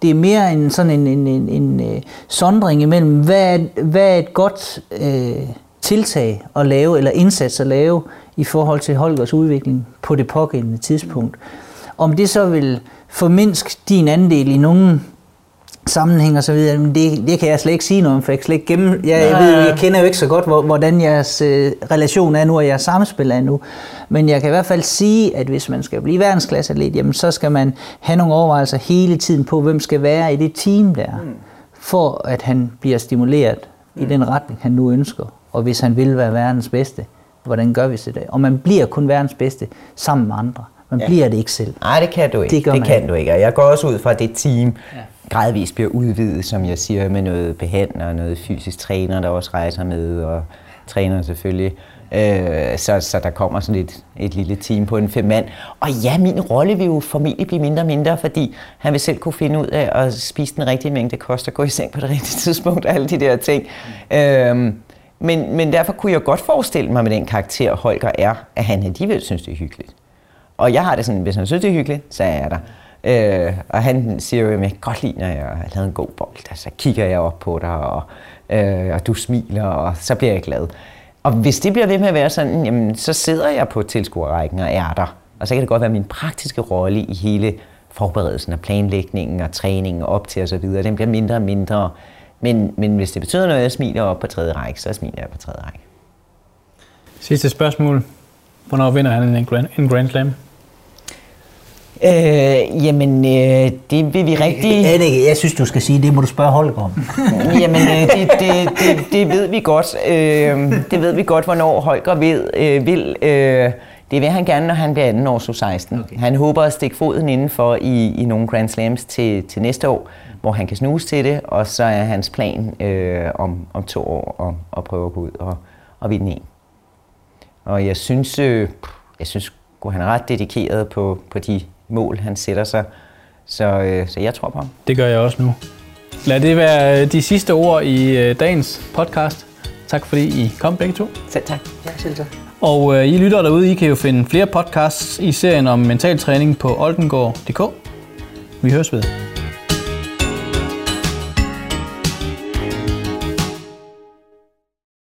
C: det er mere en sådan en, en, en, en øh, sondring imellem, hvad er, hvad er et godt øh, tiltag at lave, eller indsats at lave, i forhold til Holgers udvikling på det pågældende tidspunkt. Om det så vil formindske din andel i nogen sammenhæng og så videre, men det, det kan jeg slet ikke sige noget om, for jeg, slet ikke gennem, jeg, jeg, ved, jeg kender jo ikke så godt, hvor- hvordan jeres øh, relation er nu, og jeres samspil er nu. Men jeg kan i hvert fald sige, at hvis man skal blive verdensklasseatlet, jamen så skal man have nogle overvejelser hele tiden på, hvem skal være i det team der, for at han bliver stimuleret i den retning, han nu ønsker. Og hvis han vil være verdens bedste, hvordan gør vi så det? Og man bliver kun verdens bedste sammen med andre. Man ja. bliver det ikke selv.
B: Nej, det kan du ikke.
C: Det
B: det
C: man
B: kan du ikke. Og jeg går også ud fra, det team ja gradvist bliver udvidet, som jeg siger, med noget behandler, noget fysisk træner, der også rejser med, og træner selvfølgelig. Øh, så, så der kommer sådan et, et lille team på en fem mand. Og ja, min rolle vil jo formentlig blive mindre og mindre, fordi han vil selv kunne finde ud af at spise den rigtige mængde kost og gå i seng på det rigtige tidspunkt og alle de der ting. Øh, Men, men derfor kunne jeg godt forestille mig med den karakter, Holger er, at han alligevel synes, det er hyggeligt. Og jeg har det sådan, hvis han synes, det er hyggeligt, så er jeg der. Øh, og han siger jo, at jeg godt lide, når jeg har lavet en god bold. Altså, så altså, kigger jeg op på dig, og, øh, og du smiler, og så bliver jeg glad. Og hvis det bliver ved med at være sådan, jamen, så sidder jeg på tilskuerrækken og er der. Og så kan det godt være min praktiske rolle i hele forberedelsen og planlægningen og træningen op til osv. Den bliver mindre og mindre. Men, men hvis det betyder noget, at jeg smiler op på tredje række, så smiler jeg på tredje række.
A: Sidste spørgsmål. Hvornår vinder han en Grand, en grand Slam?
B: Øh, jamen, øh, det vil vi rigtig...
C: Annike, jeg synes, du skal sige, det må du spørge Holger om.
B: jamen, øh, det, det, det, det ved vi godt. Øh, det ved vi godt, hvornår Holger ved, øh, vil. Øh, det vil han gerne, når han bliver 2 år 16. Okay. Han håber at stikke foden indenfor i, i nogle Grand Slams til, til næste år, hvor han kan snuse til det, og så er hans plan øh, om, om to år at, at prøve at gå ud og, og vinde en. Og jeg synes, øh, jeg synes han er ret dedikeret på, på de mål, han sætter sig. Så, øh, så jeg tror på ham.
A: Det gør jeg også nu. Lad det være de sidste ord i øh, dagens podcast. Tak fordi I kom begge to.
B: Selv tak.
C: Ja, selv tak.
A: Og øh, I lytter derude, I kan jo finde flere podcasts i serien om mental træning på oldengård.dk. Vi høres ved.